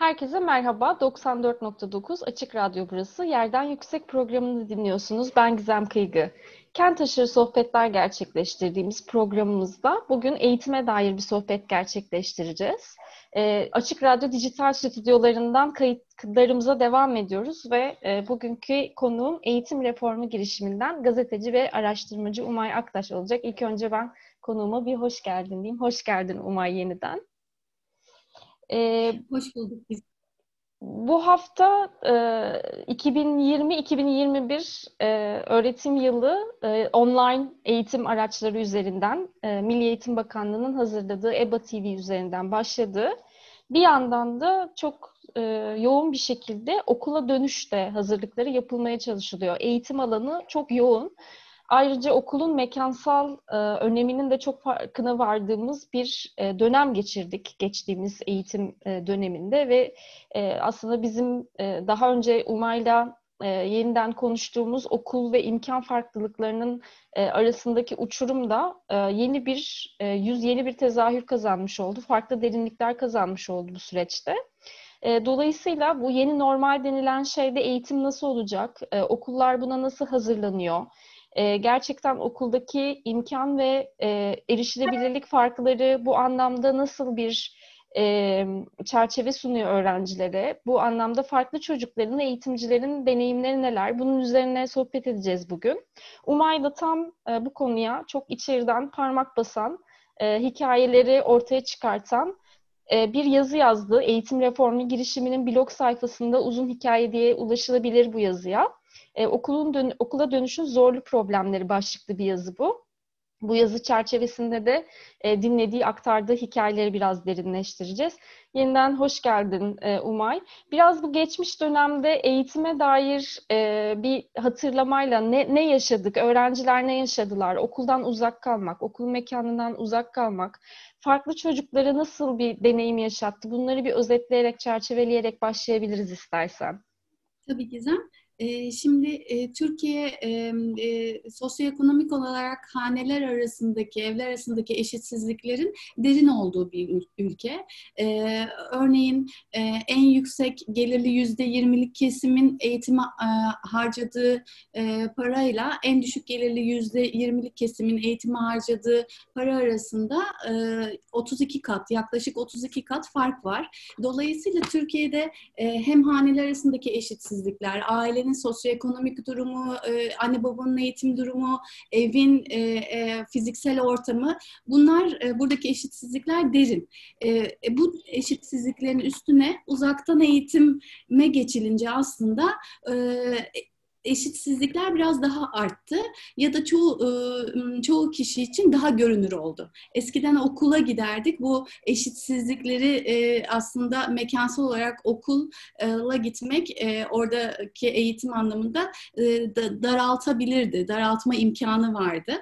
Herkese merhaba. 94.9 Açık Radyo burası. Yerden Yüksek programını dinliyorsunuz. Ben Gizem Kıygı. Kent aşırı sohbetler gerçekleştirdiğimiz programımızda bugün eğitime dair bir sohbet gerçekleştireceğiz. E, Açık Radyo dijital stüdyolarından kayıtlarımıza devam ediyoruz ve e, bugünkü konuğum eğitim reformu girişiminden gazeteci ve araştırmacı Umay Aktaş olacak. İlk önce ben konuğuma bir hoş geldin diyeyim. Hoş geldin Umay yeniden. Ee, Hoş bulduk biz. Bu hafta e, 2020-2021 e, öğretim yılı e, online eğitim araçları üzerinden e, Milli Eğitim Bakanlığı'nın hazırladığı EBA TV üzerinden başladı. Bir yandan da çok e, yoğun bir şekilde okula dönüşte hazırlıkları yapılmaya çalışılıyor. Eğitim alanı çok yoğun. Ayrıca okulun mekansal e, öneminin de çok farkına vardığımız bir e, dönem geçirdik geçtiğimiz eğitim e, döneminde ve e, aslında bizim e, daha önce Umay'la e, yeniden konuştuğumuz okul ve imkan farklılıklarının e, arasındaki uçurum da e, yeni bir e, yüz yeni bir tezahür kazanmış oldu. Farklı derinlikler kazanmış oldu bu süreçte. E, dolayısıyla bu yeni normal denilen şeyde eğitim nasıl olacak? E, okullar buna nasıl hazırlanıyor? E, gerçekten okuldaki imkan ve e, erişilebilirlik farkları bu anlamda nasıl bir e, çerçeve sunuyor öğrencilere? Bu anlamda farklı çocukların, eğitimcilerin deneyimleri neler? Bunun üzerine sohbet edeceğiz bugün. Umay da tam e, bu konuya çok içeriden parmak basan, e, hikayeleri ortaya çıkartan e, bir yazı yazdı. Eğitim reformu girişiminin blog sayfasında uzun hikaye diye ulaşılabilir bu yazıya. E, okulun dön okula dönüşün zorlu problemleri başlıklı bir yazı bu. Bu yazı çerçevesinde de e, dinlediği, aktardığı hikayeleri biraz derinleştireceğiz. Yeniden hoş geldin e, Umay. Biraz bu geçmiş dönemde eğitime dair e, bir hatırlamayla ne, ne yaşadık, öğrenciler ne yaşadılar, okuldan uzak kalmak, okul mekanından uzak kalmak, farklı çocuklara nasıl bir deneyim yaşattı? Bunları bir özetleyerek, çerçeveleyerek başlayabiliriz istersen. Tabii Gizem. Şimdi Türkiye sosyoekonomik olarak haneler arasındaki, evler arasındaki eşitsizliklerin derin olduğu bir ülke. Örneğin en yüksek gelirli yüzde yirmilik kesimin eğitime harcadığı parayla en düşük gelirli yüzde yirmilik kesimin eğitime harcadığı para arasında 32 kat, yaklaşık 32 kat fark var. Dolayısıyla Türkiye'de hem haneler arasındaki eşitsizlikler, ailenin ailenin sosyoekonomik durumu, e, anne babanın eğitim durumu, evin e, e, fiziksel ortamı bunlar buradaki eşitsizlikler derin. Bu eşitsizliklerin üstüne uzaktan eğitime geçilince aslında eşitsizlikler biraz daha arttı ya da çoğu çoğu kişi için daha görünür oldu. Eskiden okula giderdik. Bu eşitsizlikleri aslında mekansal olarak okulla gitmek oradaki eğitim anlamında daraltabilirdi. Daraltma imkanı vardı.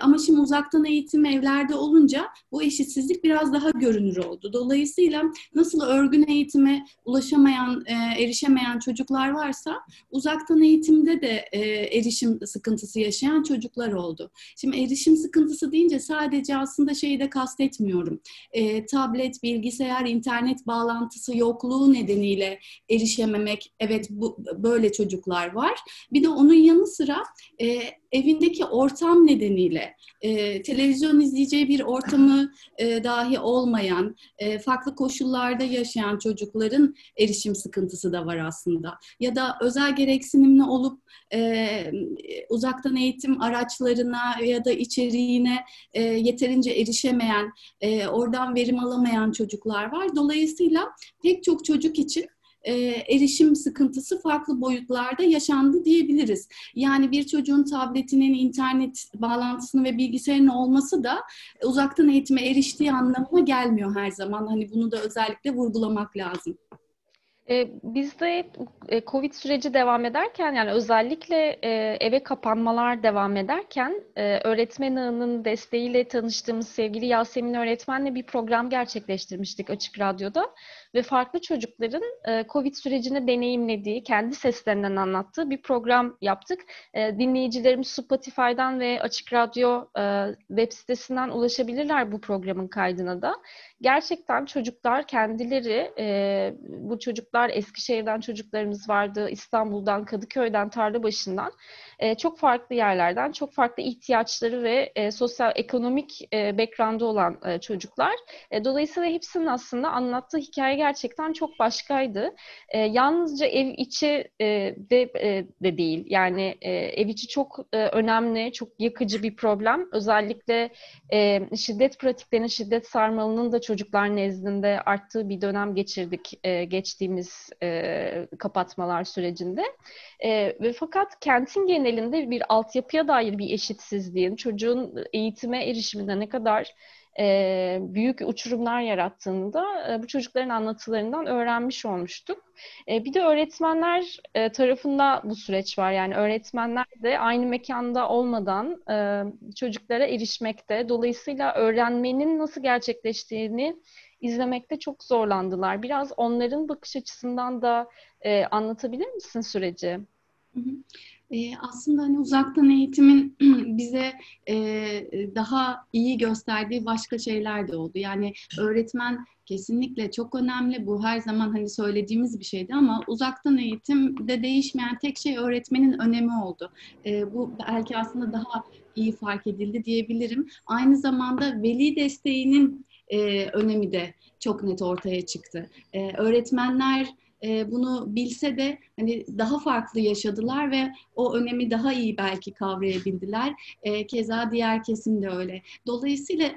Ama şimdi uzaktan eğitim evlerde olunca bu eşitsizlik biraz daha görünür oldu. Dolayısıyla nasıl örgün eğitime ulaşamayan, erişemeyen çocuklar varsa uzaktan eğitim eğitimde de e, erişim sıkıntısı yaşayan çocuklar oldu. Şimdi erişim sıkıntısı deyince sadece aslında şeyi de kastetmiyorum. E, tablet, bilgisayar, internet bağlantısı yokluğu nedeniyle erişememek, evet bu böyle çocuklar var. Bir de onun yanı sıra e, evindeki ortam nedeniyle e, televizyon izleyeceği bir ortamı e, dahi olmayan, e, farklı koşullarda yaşayan çocukların erişim sıkıntısı da var aslında. Ya da özel gereksinimli olup e, uzaktan eğitim araçlarına ya da içeriğine e, yeterince erişemeyen, e, oradan verim alamayan çocuklar var. Dolayısıyla pek çok çocuk için e, erişim sıkıntısı farklı boyutlarda yaşandı diyebiliriz. Yani bir çocuğun tabletinin, internet bağlantısının ve bilgisayarının olması da uzaktan eğitime eriştiği anlamına gelmiyor her zaman. Hani bunu da özellikle vurgulamak lazım. E, bizde e, Covid süreci devam ederken yani özellikle e, eve kapanmalar devam ederken öğretmen ağının desteğiyle tanıştığımız sevgili Yasemin öğretmenle bir program gerçekleştirmiştik Açık Radyo'da ve farklı çocukların Covid sürecini deneyimlediği, kendi seslerinden anlattığı bir program yaptık. Dinleyicilerimiz Spotify'dan ve Açık Radyo web sitesinden ulaşabilirler bu programın kaydına da. Gerçekten çocuklar kendileri, bu çocuklar Eskişehir'den çocuklarımız vardı, İstanbul'dan, Kadıköy'den, Tarlabaşı'ndan e, çok farklı yerlerden, çok farklı ihtiyaçları ve e, sosyal ekonomik e, background'u olan e, çocuklar. E, dolayısıyla hepsinin aslında anlattığı hikaye gerçekten çok başkaydı. E, yalnızca ev içi e, de, e, de değil. Yani e, ev içi çok e, önemli, çok yakıcı bir problem. Özellikle e, şiddet pratiklerinin, şiddet sarmalının da çocuklar nezdinde arttığı bir dönem geçirdik e, geçtiğimiz e, kapatmalar sürecinde. E, ve fakat kentin genelinde bir altyapıya dair bir eşitsizliğin, çocuğun eğitime erişiminde ne kadar büyük uçurumlar yarattığını da e, bu çocukların anlatılarından öğrenmiş olmuştuk. Bir de öğretmenler e, tarafında bu süreç var. Yani öğretmenler de aynı mekanda olmadan çocuklara erişmekte. Dolayısıyla öğrenmenin nasıl gerçekleştiğini izlemekte çok zorlandılar. Biraz onların bakış açısından da anlatabilir misin süreci? E, aslında hani uzaktan eğitimin bize e, daha iyi gösterdiği başka şeyler de oldu. Yani öğretmen kesinlikle çok önemli. Bu her zaman hani söylediğimiz bir şeydi ama uzaktan eğitimde değişmeyen tek şey öğretmenin önemi oldu. E, bu belki aslında daha iyi fark edildi diyebilirim. Aynı zamanda veli desteğinin e, önemi de çok net ortaya çıktı. E, öğretmenler e, bunu bilse de hani daha farklı yaşadılar ve o önemi daha iyi belki kavrayabildiler. E, keza diğer kesim de öyle. Dolayısıyla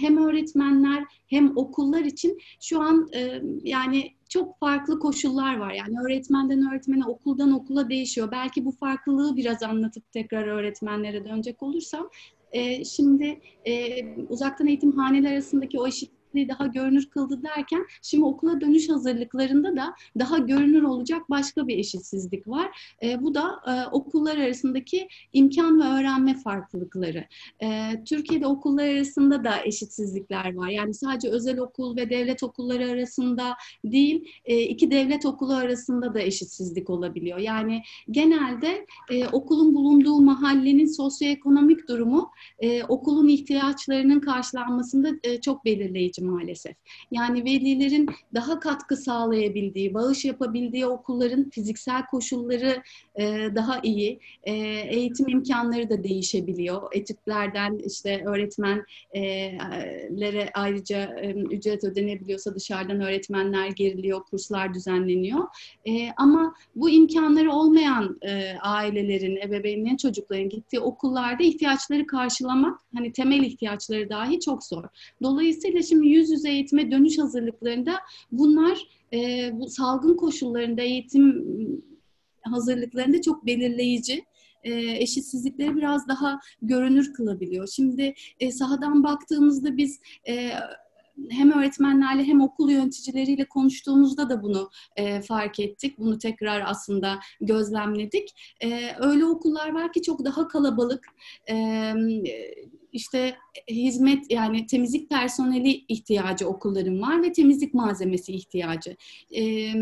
hem öğretmenler hem okullar için şu an e, yani çok farklı koşullar var. Yani öğretmenden öğretmene, okuldan okula değişiyor. Belki bu farklılığı biraz anlatıp tekrar öğretmenlere dönecek olursam, e, şimdi e, uzaktan eğitim haneler arasındaki o eşit eşitliği daha görünür kıldı derken şimdi okula dönüş hazırlıklarında da daha görünür olacak başka bir eşitsizlik var. E, bu da e, okullar arasındaki imkan ve öğrenme farklılıkları. E, Türkiye'de okullar arasında da eşitsizlikler var. Yani sadece özel okul ve devlet okulları arasında değil, e, iki devlet okulu arasında da eşitsizlik olabiliyor. Yani genelde e, okulun bulunduğu mahallenin sosyoekonomik durumu e, okulun ihtiyaçlarının karşılanmasında e, çok belirleyici maalesef. Yani velilerin daha katkı sağlayabildiği, bağış yapabildiği okulların fiziksel koşulları e, daha iyi, e, eğitim imkanları da değişebiliyor. Etütlerden işte öğretmenlere ayrıca e, ücret ödenebiliyorsa dışarıdan öğretmenler geriliyor, kurslar düzenleniyor. E, ama bu imkanları olmayan e, ailelerin, ebeveynlerin, çocukların gittiği okullarda ihtiyaçları karşılamak, hani temel ihtiyaçları dahi çok zor. Dolayısıyla şimdi yüz yüze eğitime dönüş hazırlıklarında bunlar e, bu salgın koşullarında eğitim hazırlıklarında çok belirleyici e, eşitsizlikleri biraz daha görünür kılabiliyor. Şimdi e, sahadan baktığımızda biz e, hem öğretmenlerle hem okul yöneticileriyle konuştuğumuzda da bunu e, fark ettik. Bunu tekrar aslında gözlemledik. E, öyle okullar var ki çok daha kalabalık. E, işte hizmet yani temizlik personeli ihtiyacı okulların var ve temizlik malzemesi ihtiyacı. E,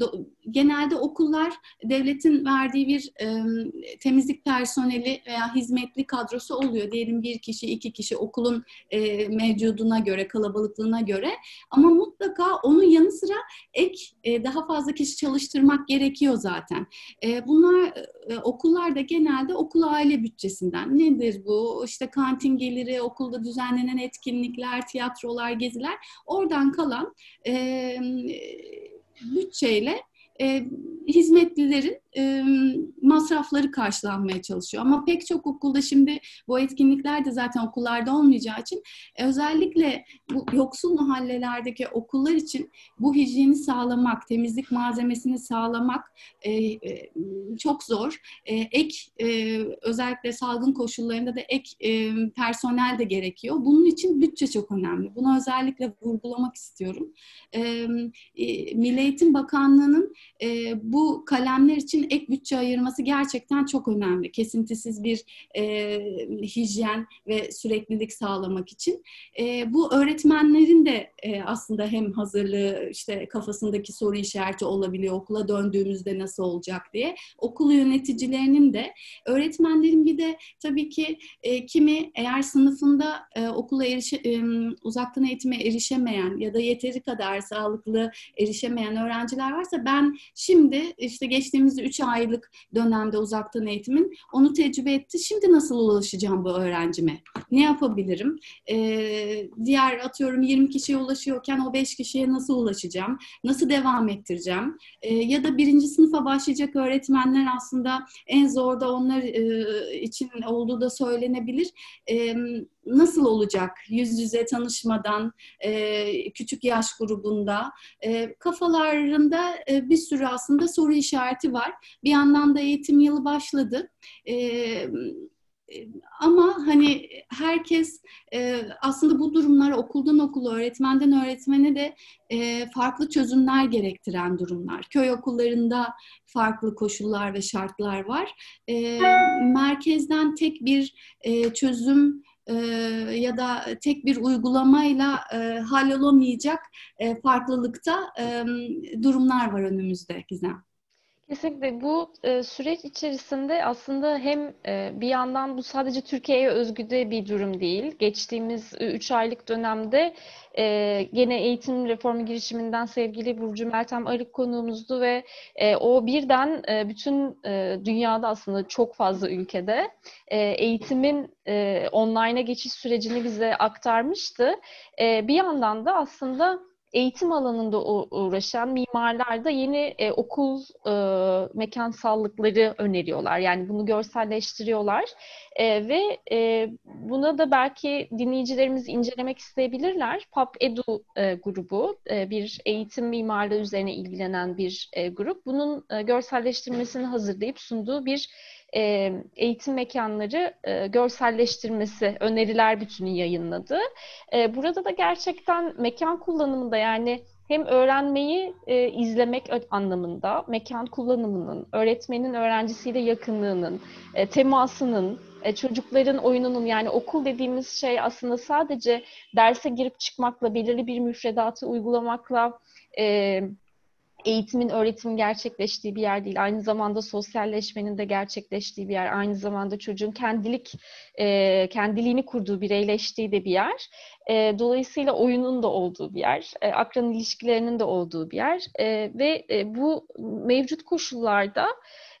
do, genelde okullar devletin verdiği bir e, temizlik personeli veya hizmetli kadrosu oluyor. Diyelim bir kişi, iki kişi okulun e, mevcuduna göre, kalabalıklığına göre. Ama mutlaka onun yanı sıra ek e, daha fazla kişi çalıştırmak gerekiyor zaten. E, bunlar e, okullarda genelde okul aile bütçesinden. Nedir bu? İşte kantin geliri, okulda düzenlenen etkinlikler, tiyatrolar, geziler. Oradan kalan e, bütçeyle e, hizmetlilerin masrafları karşılanmaya çalışıyor. Ama pek çok okulda şimdi bu etkinlikler de zaten okullarda olmayacağı için e, özellikle bu yoksul mahallelerdeki okullar için bu hijyeni sağlamak, temizlik malzemesini sağlamak e, e, çok zor. Ek özellikle salgın koşullarında da ek personel de gerekiyor. Bunun için bütçe çok önemli. Bunu özellikle vurgulamak istiyorum. E, Milli Eğitim Bakanlığı'nın bu kalemler için ek bütçe ayırması gerçekten çok önemli. Kesintisiz bir e, hijyen ve süreklilik sağlamak için. E, bu öğretmenlerin de e, aslında hem hazırlığı işte kafasındaki soru işareti olabiliyor okula döndüğümüzde nasıl olacak diye. Okul yöneticilerinin de öğretmenlerin bir de tabii ki e, kimi eğer sınıfında e, okula erişe, e, uzaktan eğitime erişemeyen ya da yeteri kadar sağlıklı erişemeyen öğrenciler varsa ben şimdi işte geçtiğimiz 3 aylık dönemde uzaktan eğitimin onu tecrübe etti. Şimdi nasıl ulaşacağım bu öğrencime? Ne yapabilirim? Ee, diğer atıyorum 20 kişiye ulaşıyorken o 5 kişiye nasıl ulaşacağım? Nasıl devam ettireceğim? Ee, ya da birinci sınıfa başlayacak öğretmenler aslında en zor da onlar e, için olduğu da söylenebilir. E, nasıl olacak yüz yüze tanışmadan e, küçük yaş grubunda e, kafalarında e, bir sürü aslında soru işareti var. Bir yandan da eğitim yılı başladı. E, ama hani herkes e, aslında bu durumlar okuldan okula, öğretmenden öğretmene de e, farklı çözümler gerektiren durumlar. Köy okullarında farklı koşullar ve şartlar var. E, merkezden tek bir e, çözüm e, ya da tek bir uygulamayla e, hallolamayacak e, farklılıkta e, durumlar var önümüzde Gizem. Kesinlikle bu e, süreç içerisinde aslında hem e, bir yandan bu sadece Türkiye'ye özgü de bir durum değil. Geçtiğimiz 3 aylık dönemde e, gene eğitim reformu girişiminden sevgili Burcu Meltem Arık konuğumuzdu ve e, o birden e, bütün e, dünyada aslında çok fazla ülkede e, eğitimin e, online'a geçiş sürecini bize aktarmıştı. E, bir yandan da aslında eğitim alanında uğraşan mimarlar da yeni e, okul e, mekansallıkları öneriyorlar. Yani bunu görselleştiriyorlar. E, ve e, buna da belki dinleyicilerimiz incelemek isteyebilirler. PAP Edu e, grubu e, bir eğitim mimarlığı üzerine ilgilenen bir e, grup. Bunun e, görselleştirmesini hazırlayıp sunduğu bir e, eğitim mekanları e, görselleştirmesi öneriler bütünü yayınladı. E, burada da gerçekten mekan kullanımında yani hem öğrenmeyi e, izlemek anlamında mekan kullanımının, öğretmenin öğrencisiyle yakınlığının, e, temasının, e, çocukların oyununun yani okul dediğimiz şey aslında sadece derse girip çıkmakla, belirli bir müfredatı uygulamakla e, eğitimin, öğretimin gerçekleştiği bir yer değil. Aynı zamanda sosyalleşmenin de gerçekleştiği bir yer. Aynı zamanda çocuğun kendilik, e, kendiliğini kurduğu, bireyleştiği de bir yer. E, dolayısıyla oyunun da olduğu bir yer. E, akran ilişkilerinin de olduğu bir yer. E, ve e, bu mevcut koşullarda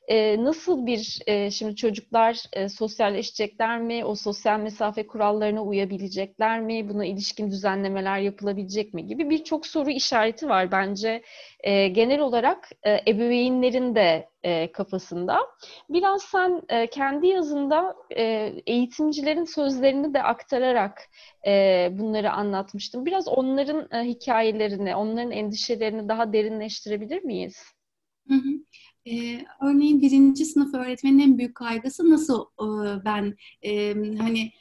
e, nasıl bir e, şimdi çocuklar e, sosyalleşecekler mi? O sosyal mesafe kurallarına uyabilecekler mi? Buna ilişkin düzenlemeler yapılabilecek mi gibi birçok soru işareti var bence e, genel olarak e, ebeveynlerin de e, kafasında. Biraz sen e, kendi yazında e, eğitimcilerin sözlerini de aktararak e, bunları anlatmıştın. Biraz onların e, hikayelerini, onların endişelerini daha derinleştirebilir miyiz? Hı hı. Ee, örneğin birinci sınıf öğretmenin en büyük kaygısı nasıl e, ben e, hani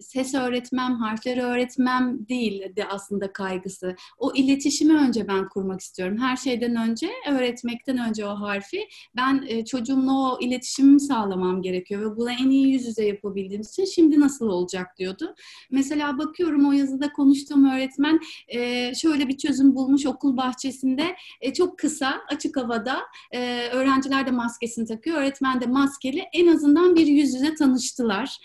ses öğretmem, harfleri öğretmem değil de aslında kaygısı. O iletişimi önce ben kurmak istiyorum. Her şeyden önce, öğretmekten önce o harfi ben e, çocuğumla o iletişimimi sağlamam gerekiyor ve bunu en iyi yüz yüze yapabildiğim için şimdi nasıl olacak diyordu. Mesela bakıyorum o yazıda konuştuğum öğretmen e, şöyle bir çözüm bulmuş okul bahçesinde e, çok kısa, açık havada öğrenciler de maskesini takıyor, öğretmen de maskeli en azından bir yüz yüze tanıştılar.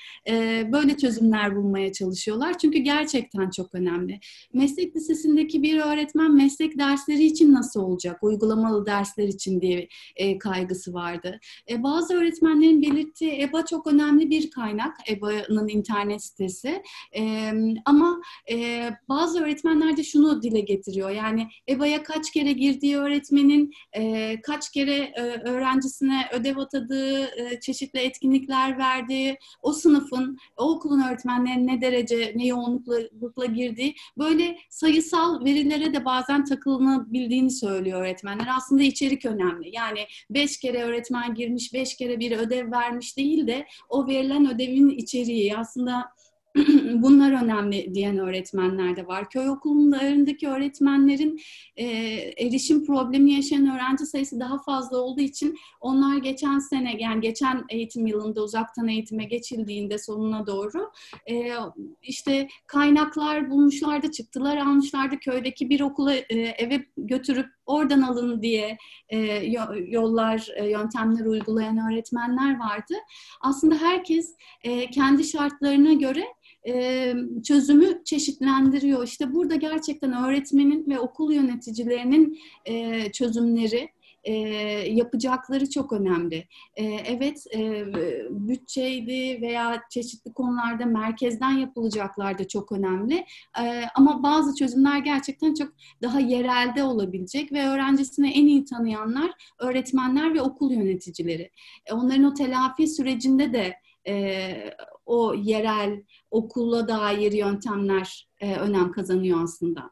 Böyle çözüm çözümler bulmaya çalışıyorlar. Çünkü gerçekten çok önemli. Meslek lisesindeki bir öğretmen meslek dersleri için nasıl olacak? Uygulamalı dersler için diye e, kaygısı vardı. E, bazı öğretmenlerin belirttiği EBA çok önemli bir kaynak. EBA'nın internet sitesi. E, ama e, bazı öğretmenler de şunu dile getiriyor. Yani EBA'ya kaç kere girdiği öğretmenin e, kaç kere e, öğrencisine ödev atadığı, e, çeşitli etkinlikler verdiği, o sınıfın, o okulun öğretmenlerinin ne derece, ne yoğunlukla girdiği böyle sayısal verilere de bazen takılınabildiğini söylüyor öğretmenler. Aslında içerik önemli. Yani beş kere öğretmen girmiş, beş kere bir ödev vermiş değil de o verilen ödevin içeriği aslında Bunlar önemli diyen öğretmenler de var. Köy okullarındaki öğretmenlerin e, erişim problemi yaşayan öğrenci sayısı daha fazla olduğu için onlar geçen sene yani geçen eğitim yılında uzaktan eğitime geçildiğinde sonuna doğru e, işte kaynaklar bulmuşlardı, çıktılar almışlardı. Köydeki bir okula e, eve götürüp oradan alın diye e, yollar, e, yöntemler uygulayan öğretmenler vardı. Aslında herkes e, kendi şartlarına göre çözümü çeşitlendiriyor. İşte burada gerçekten öğretmenin ve okul yöneticilerinin çözümleri yapacakları çok önemli. Evet bütçeydi veya çeşitli konularda merkezden yapılacaklar da çok önemli. Ama bazı çözümler gerçekten çok daha yerelde olabilecek ve öğrencisini en iyi tanıyanlar öğretmenler ve okul yöneticileri. E, onların o telafi sürecinde de o yerel okula dair yöntemler e, önem kazanıyor aslında.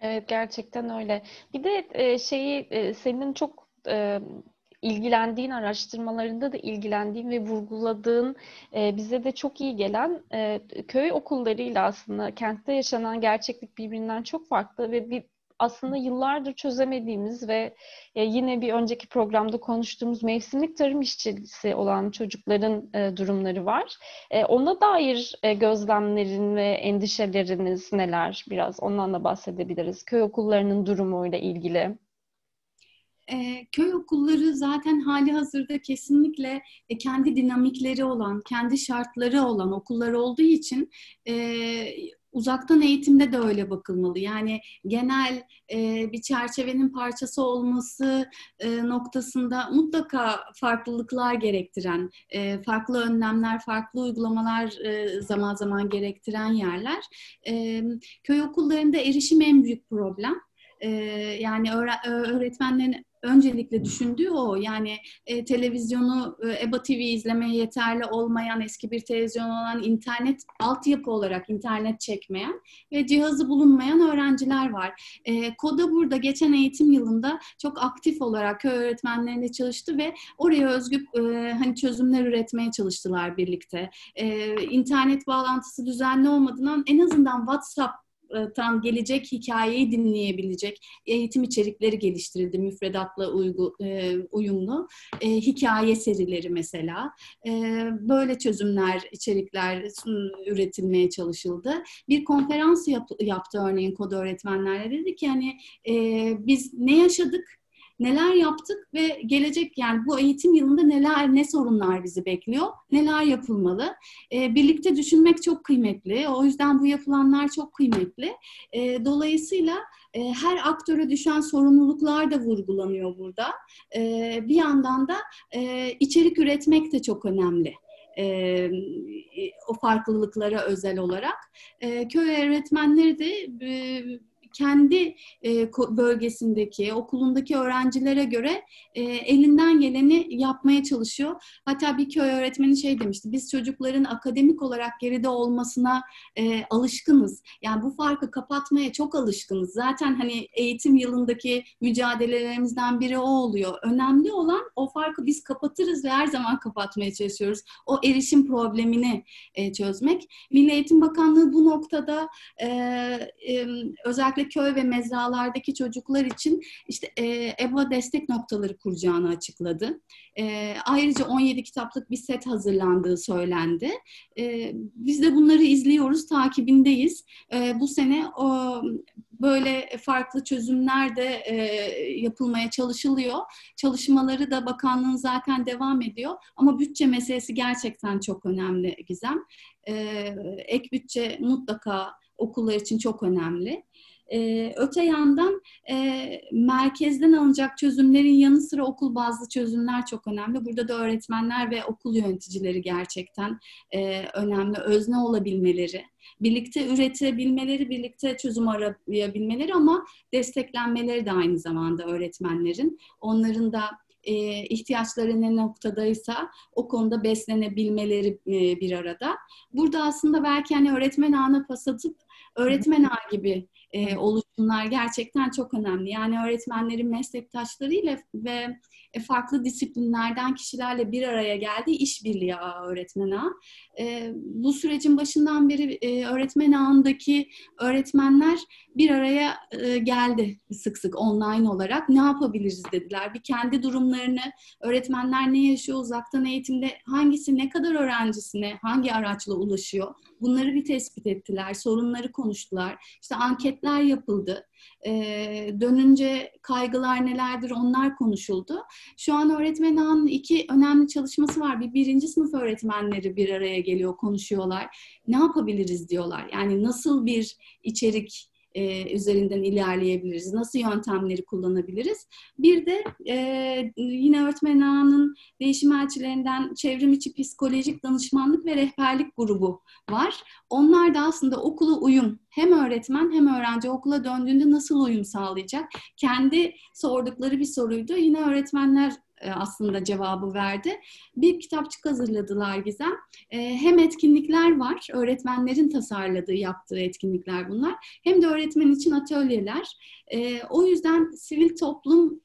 Evet gerçekten öyle. Bir de e, şeyi e, senin çok e, ilgilendiğin araştırmalarında da ilgilendiğin ve vurguladığın e, bize de çok iyi gelen e, köy okullarıyla aslında kentte yaşanan gerçeklik birbirinden çok farklı ve bir aslında yıllardır çözemediğimiz ve e, yine bir önceki programda konuştuğumuz mevsimlik tarım işçisi olan çocukların e, durumları var. E, ona dair gözlemlerin ve endişeleriniz neler? Biraz ondan da bahsedebiliriz. Köy okullarının durumuyla ilgili. Köy okulları zaten hali hazırda kesinlikle kendi dinamikleri olan, kendi şartları olan okullar olduğu için uzaktan eğitimde de öyle bakılmalı. Yani genel e, bir çerçevenin parçası olması e, noktasında mutlaka farklılıklar gerektiren, e, farklı önlemler, farklı uygulamalar e, zaman zaman gerektiren yerler. E, köy okullarında erişim en büyük problem. E, yani öğretmenlerin öncelikle düşündüğü o. Yani e, televizyonu e, EBA TV izlemeye yeterli olmayan, eski bir televizyon olan, internet altyapı olarak internet çekmeyen ve cihazı bulunmayan öğrenciler var. E, KODA burada geçen eğitim yılında çok aktif olarak köy öğretmenlerinde çalıştı ve oraya özgü e, hani çözümler üretmeye çalıştılar birlikte. E, internet bağlantısı düzenli olmadığından en azından WhatsApp tam gelecek hikayeyi dinleyebilecek eğitim içerikleri geliştirildi müfredatla uygu, e, uyumlu. E, hikaye serileri mesela. E, böyle çözümler, içerikler üretilmeye çalışıldı. Bir konferans yap, yaptı örneğin kod öğretmenlerle. Dedi ki hani e, biz ne yaşadık? Neler yaptık ve gelecek yani bu eğitim yılında neler ne sorunlar bizi bekliyor, neler yapılmalı. E, birlikte düşünmek çok kıymetli. O yüzden bu yapılanlar çok kıymetli. E, dolayısıyla e, her aktöre düşen sorumluluklar da vurgulanıyor burada. E, bir yandan da e, içerik üretmek de çok önemli e, o farklılıklara özel olarak. E, köy öğretmenleri de e, kendi e, bölgesindeki, okulundaki öğrencilere göre e, elinden geleni yapmaya çalışıyor. Hatta bir köy öğretmeni şey demişti, biz çocukların akademik olarak geride olmasına e, alışkınız. Yani bu farkı kapatmaya çok alışkınız. Zaten hani eğitim yılındaki mücadelelerimizden biri o oluyor. Önemli olan o farkı biz kapatırız ve her zaman kapatmaya çalışıyoruz. O erişim problemini çözmek. Milli Eğitim Bakanlığı bu noktada özellikle köy ve mezralardaki çocuklar için işte e, EBA destek noktaları kuracağını açıkladı. E, ayrıca 17 kitaplık bir set hazırlandığı söylendi. E, biz de bunları izliyoruz, takibindeyiz. E, bu sene o böyle farklı çözümler de e, yapılmaya çalışılıyor. Çalışmaları da bakanlığın zaten devam ediyor. Ama bütçe meselesi gerçekten çok önemli Gizem. E, ek bütçe mutlaka okullar için çok önemli. Ee, öte yandan e, merkezden alınacak çözümlerin yanı sıra okul bazlı çözümler çok önemli. Burada da öğretmenler ve okul yöneticileri gerçekten e, önemli. Özne olabilmeleri, birlikte üretebilmeleri, birlikte çözüm arayabilmeleri ama desteklenmeleri de aynı zamanda öğretmenlerin. Onların da e, ihtiyaçları ne noktadaysa o konuda beslenebilmeleri e, bir arada. Burada aslında belki hani öğretmen ağına pas atıp öğretmen ağı gibi e, oluşumlar gerçekten çok önemli. Yani öğretmenlerin meslektaşlarıyla ve e, farklı disiplinlerden kişilerle bir araya geldiği işbirliği ağı öğretmen ağı. E, bu sürecin başından beri e, öğretmen ağındaki öğretmenler bir araya e, geldi sık sık online olarak. Ne yapabiliriz dediler. Bir kendi durumlarını, öğretmenler ne yaşıyor uzaktan eğitimde, hangisi ne kadar öğrencisine, hangi araçla ulaşıyor bunları bir tespit ettiler. Sorunları konuştular. İşte anketler yapıldı. E, dönünce kaygılar nelerdir onlar konuşuldu. Şu an öğretmen ağının iki önemli çalışması var. Bir birinci sınıf öğretmenleri bir araya geliyor, konuşuyorlar. Ne yapabiliriz diyorlar. Yani nasıl bir içerik e, üzerinden ilerleyebiliriz? Nasıl yöntemleri kullanabiliriz? Bir de e, yine öğretmen ağının değişim elçilerinden çevrim içi psikolojik danışmanlık ve rehberlik grubu var. Onlar da aslında okula uyum hem öğretmen hem öğrenci okula döndüğünde nasıl uyum sağlayacak? Kendi sordukları bir soruydu. Yine öğretmenler aslında cevabı verdi. Bir kitapçık hazırladılar Gizem. E, hem etkinlikler var, öğretmenlerin tasarladığı, yaptığı etkinlikler bunlar. Hem de öğretmen için atölyeler. E, o yüzden sivil toplum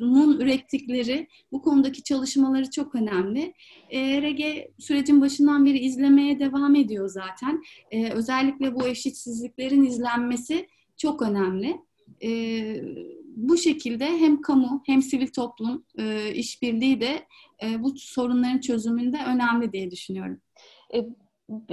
nun ürettikleri bu konudaki çalışmaları çok önemli. E, RG sürecin başından beri izlemeye devam ediyor zaten. E, özellikle bu eşitsizliklerin izlenmesi çok önemli. E, bu şekilde hem kamu hem sivil toplum e, işbirliği de e, bu sorunların çözümünde önemli diye düşünüyorum. E,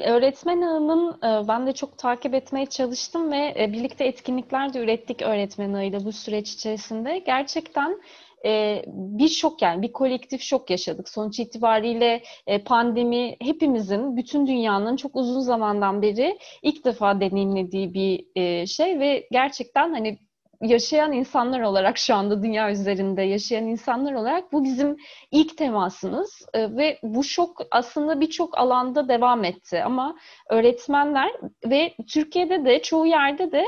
öğretmen ağının e, ben de çok takip etmeye çalıştım ve e, birlikte etkinlikler de ürettik öğretmen ağıyla bu süreç içerisinde. Gerçekten e, bir şok yani bir kolektif şok yaşadık. Sonuç itibariyle e, pandemi hepimizin, bütün dünyanın çok uzun zamandan beri ilk defa deneyimlediği bir e, şey ve gerçekten hani yaşayan insanlar olarak şu anda dünya üzerinde yaşayan insanlar olarak bu bizim ilk temasımız. E, ve bu şok aslında birçok alanda devam etti. Ama öğretmenler ve Türkiye'de de çoğu yerde de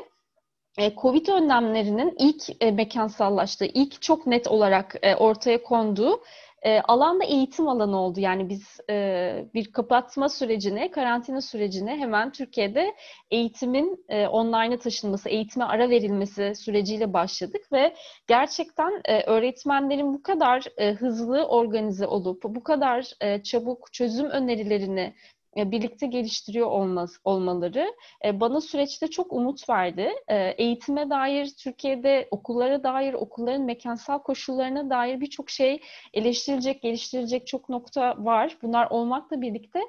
e, Covid önlemlerinin ilk e, mekansallaştığı, ilk çok net olarak e, ortaya konduğu e, alanda eğitim alanı oldu. Yani biz e, bir kapatma sürecine, karantina sürecine hemen Türkiye'de eğitimin e, online'a taşınması, eğitime ara verilmesi süreciyle başladık ve gerçekten e, öğretmenlerin bu kadar e, hızlı organize olup, bu kadar e, çabuk çözüm önerilerini birlikte geliştiriyor olmaz, olmaları e, bana süreçte çok umut verdi. E, eğitime dair, Türkiye'de okullara dair, okulların mekansal koşullarına dair birçok şey eleştirilecek, geliştirilecek çok nokta var. Bunlar olmakla birlikte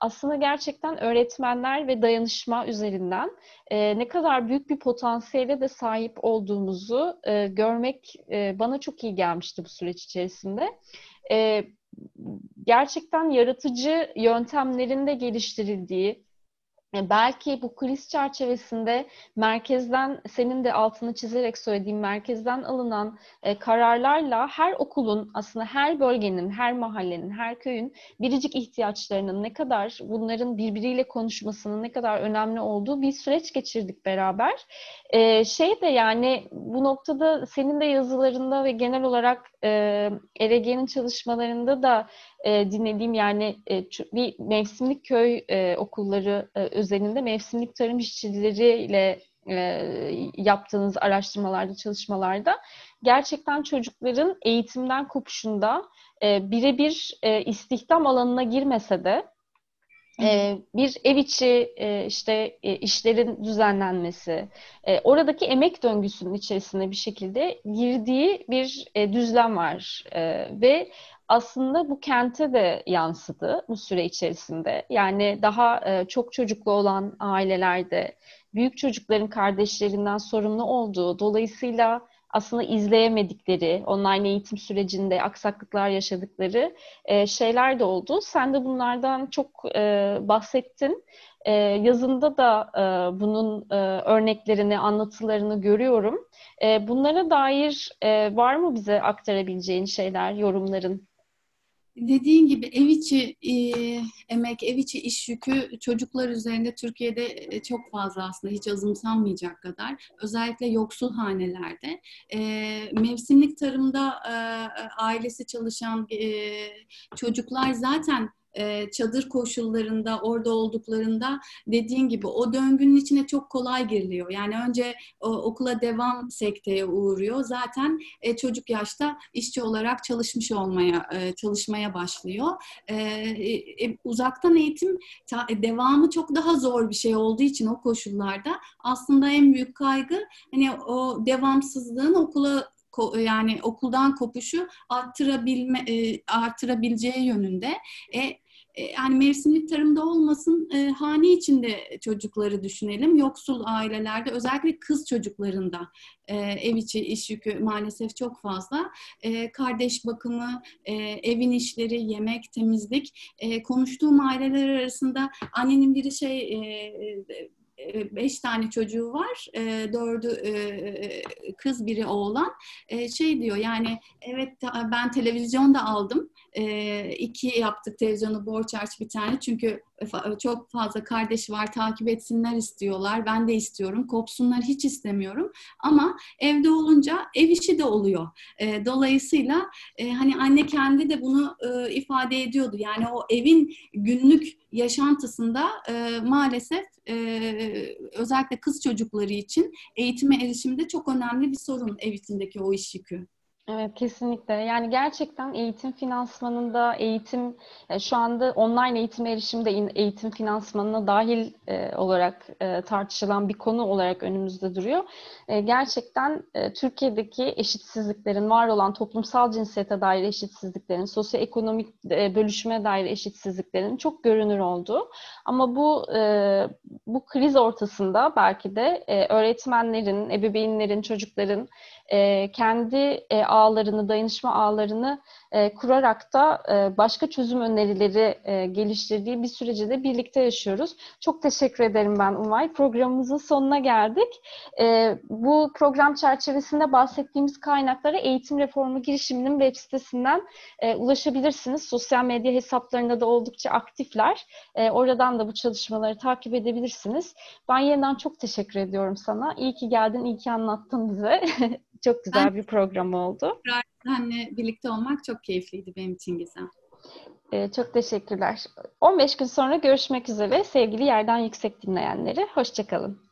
aslında gerçekten öğretmenler ve dayanışma üzerinden ne kadar büyük bir potansiyele de sahip olduğumuzu görmek bana çok iyi gelmişti bu süreç içerisinde gerçekten yaratıcı yöntemlerin de geliştirildiği, belki bu kriz çerçevesinde merkezden senin de altını çizerek söylediğim merkezden alınan e, kararlarla her okulun aslında her bölgenin, her mahallenin, her köyün biricik ihtiyaçlarının ne kadar bunların birbiriyle konuşmasının ne kadar önemli olduğu bir süreç geçirdik beraber. E, şey de yani bu noktada senin de yazılarında ve genel olarak e, ERG'nin çalışmalarında da e, dinlediğim yani e, bir mevsimlik köy e, okulları e, özelinde mevsimlik tarım işçileriyle e, yaptığınız araştırmalarda, çalışmalarda gerçekten çocukların eğitimden kopuşunda e, birebir e, istihdam alanına girmese de e, bir ev içi e, işte e, işlerin düzenlenmesi, e, oradaki emek döngüsünün içerisinde bir şekilde girdiği bir e, düzlem var e, ve aslında bu kente de yansıdı bu süre içerisinde. Yani daha e, çok çocuklu olan ailelerde büyük çocukların kardeşlerinden sorumlu olduğu, dolayısıyla aslında izleyemedikleri, online eğitim sürecinde aksaklıklar yaşadıkları e, şeyler de oldu. Sen de bunlardan çok e, bahsettin. Yazında da bunun örneklerini, anlatılarını görüyorum. Bunlara dair var mı bize aktarabileceğin şeyler, yorumların? Dediğin gibi ev içi e, emek, ev içi iş yükü çocuklar üzerinde Türkiye'de e, çok fazla aslında hiç azımsanmayacak kadar. Özellikle yoksul hanelerde. E, mevsimlik tarımda e, ailesi çalışan e, çocuklar zaten e, çadır koşullarında orada olduklarında dediğin gibi o döngünün içine çok kolay giriliyor. Yani önce okula devam sekteye uğruyor. Zaten e, çocuk yaşta işçi olarak çalışmış olmaya e, çalışmaya başlıyor. Uzaktan eğitim devamı çok daha zor bir şey olduğu için o koşullarda aslında en büyük kaygı hani o devamsızlığın okula yani okuldan kopuşu arttırabilme e, artırabileceği yönünde. E, e, yani mevsimlik tarımda olmasın e, hane içinde çocukları düşünelim. Yoksul ailelerde özellikle kız çocuklarında e, ev içi iş yükü maalesef çok fazla. E, kardeş bakımı, e, evin işleri, yemek, temizlik. E, konuştuğum aileler arasında annenin biri şey e, e, beş tane çocuğu var. E, dördü e, kız biri oğlan. Şey diyor yani evet ben televizyon da aldım. iki yaptık televizyonu borç harç bir tane. Çünkü çok fazla kardeş var takip etsinler istiyorlar. Ben de istiyorum. Kopsunlar hiç istemiyorum. Ama evde olunca ev işi de oluyor. dolayısıyla hani anne kendi de bunu ifade ediyordu. Yani o evin günlük yaşantısında maalesef özellikle kız çocukları için eğitime erişimde çok önemli bir sorun ev içindeki o iş yükü. Evet kesinlikle. Yani gerçekten eğitim finansmanında eğitim e, şu anda online eğitim erişimde eğitim finansmanına dahil e, olarak e, tartışılan bir konu olarak önümüzde duruyor. E, gerçekten e, Türkiye'deki eşitsizliklerin var olan toplumsal cinsiyete dair eşitsizliklerin, sosyoekonomik e, bölüşüme dair eşitsizliklerin çok görünür olduğu. Ama bu e, bu kriz ortasında belki de e, öğretmenlerin, ebeveynlerin, çocukların e, kendi e, ağlarını, dayanışma ağlarını e, kurarak da e, başka çözüm önerileri e, geliştirdiği bir süreci de birlikte yaşıyoruz. Çok teşekkür ederim ben Umay. Programımızın sonuna geldik. E, bu program çerçevesinde bahsettiğimiz kaynaklara Eğitim Reformu girişiminin web sitesinden e, ulaşabilirsiniz. Sosyal medya hesaplarında da oldukça aktifler. E, oradan da bu çalışmaları takip edebilirsiniz. Ben yeniden çok teşekkür ediyorum sana. İyi ki geldin, iyi ki anlattın bize. Çok güzel ben, bir program oldu. Seninle birlikte olmak çok keyifliydi benim için Gizem. Ee, çok teşekkürler. 15 gün sonra görüşmek üzere sevgili Yerden Yüksek dinleyenleri. Hoşçakalın.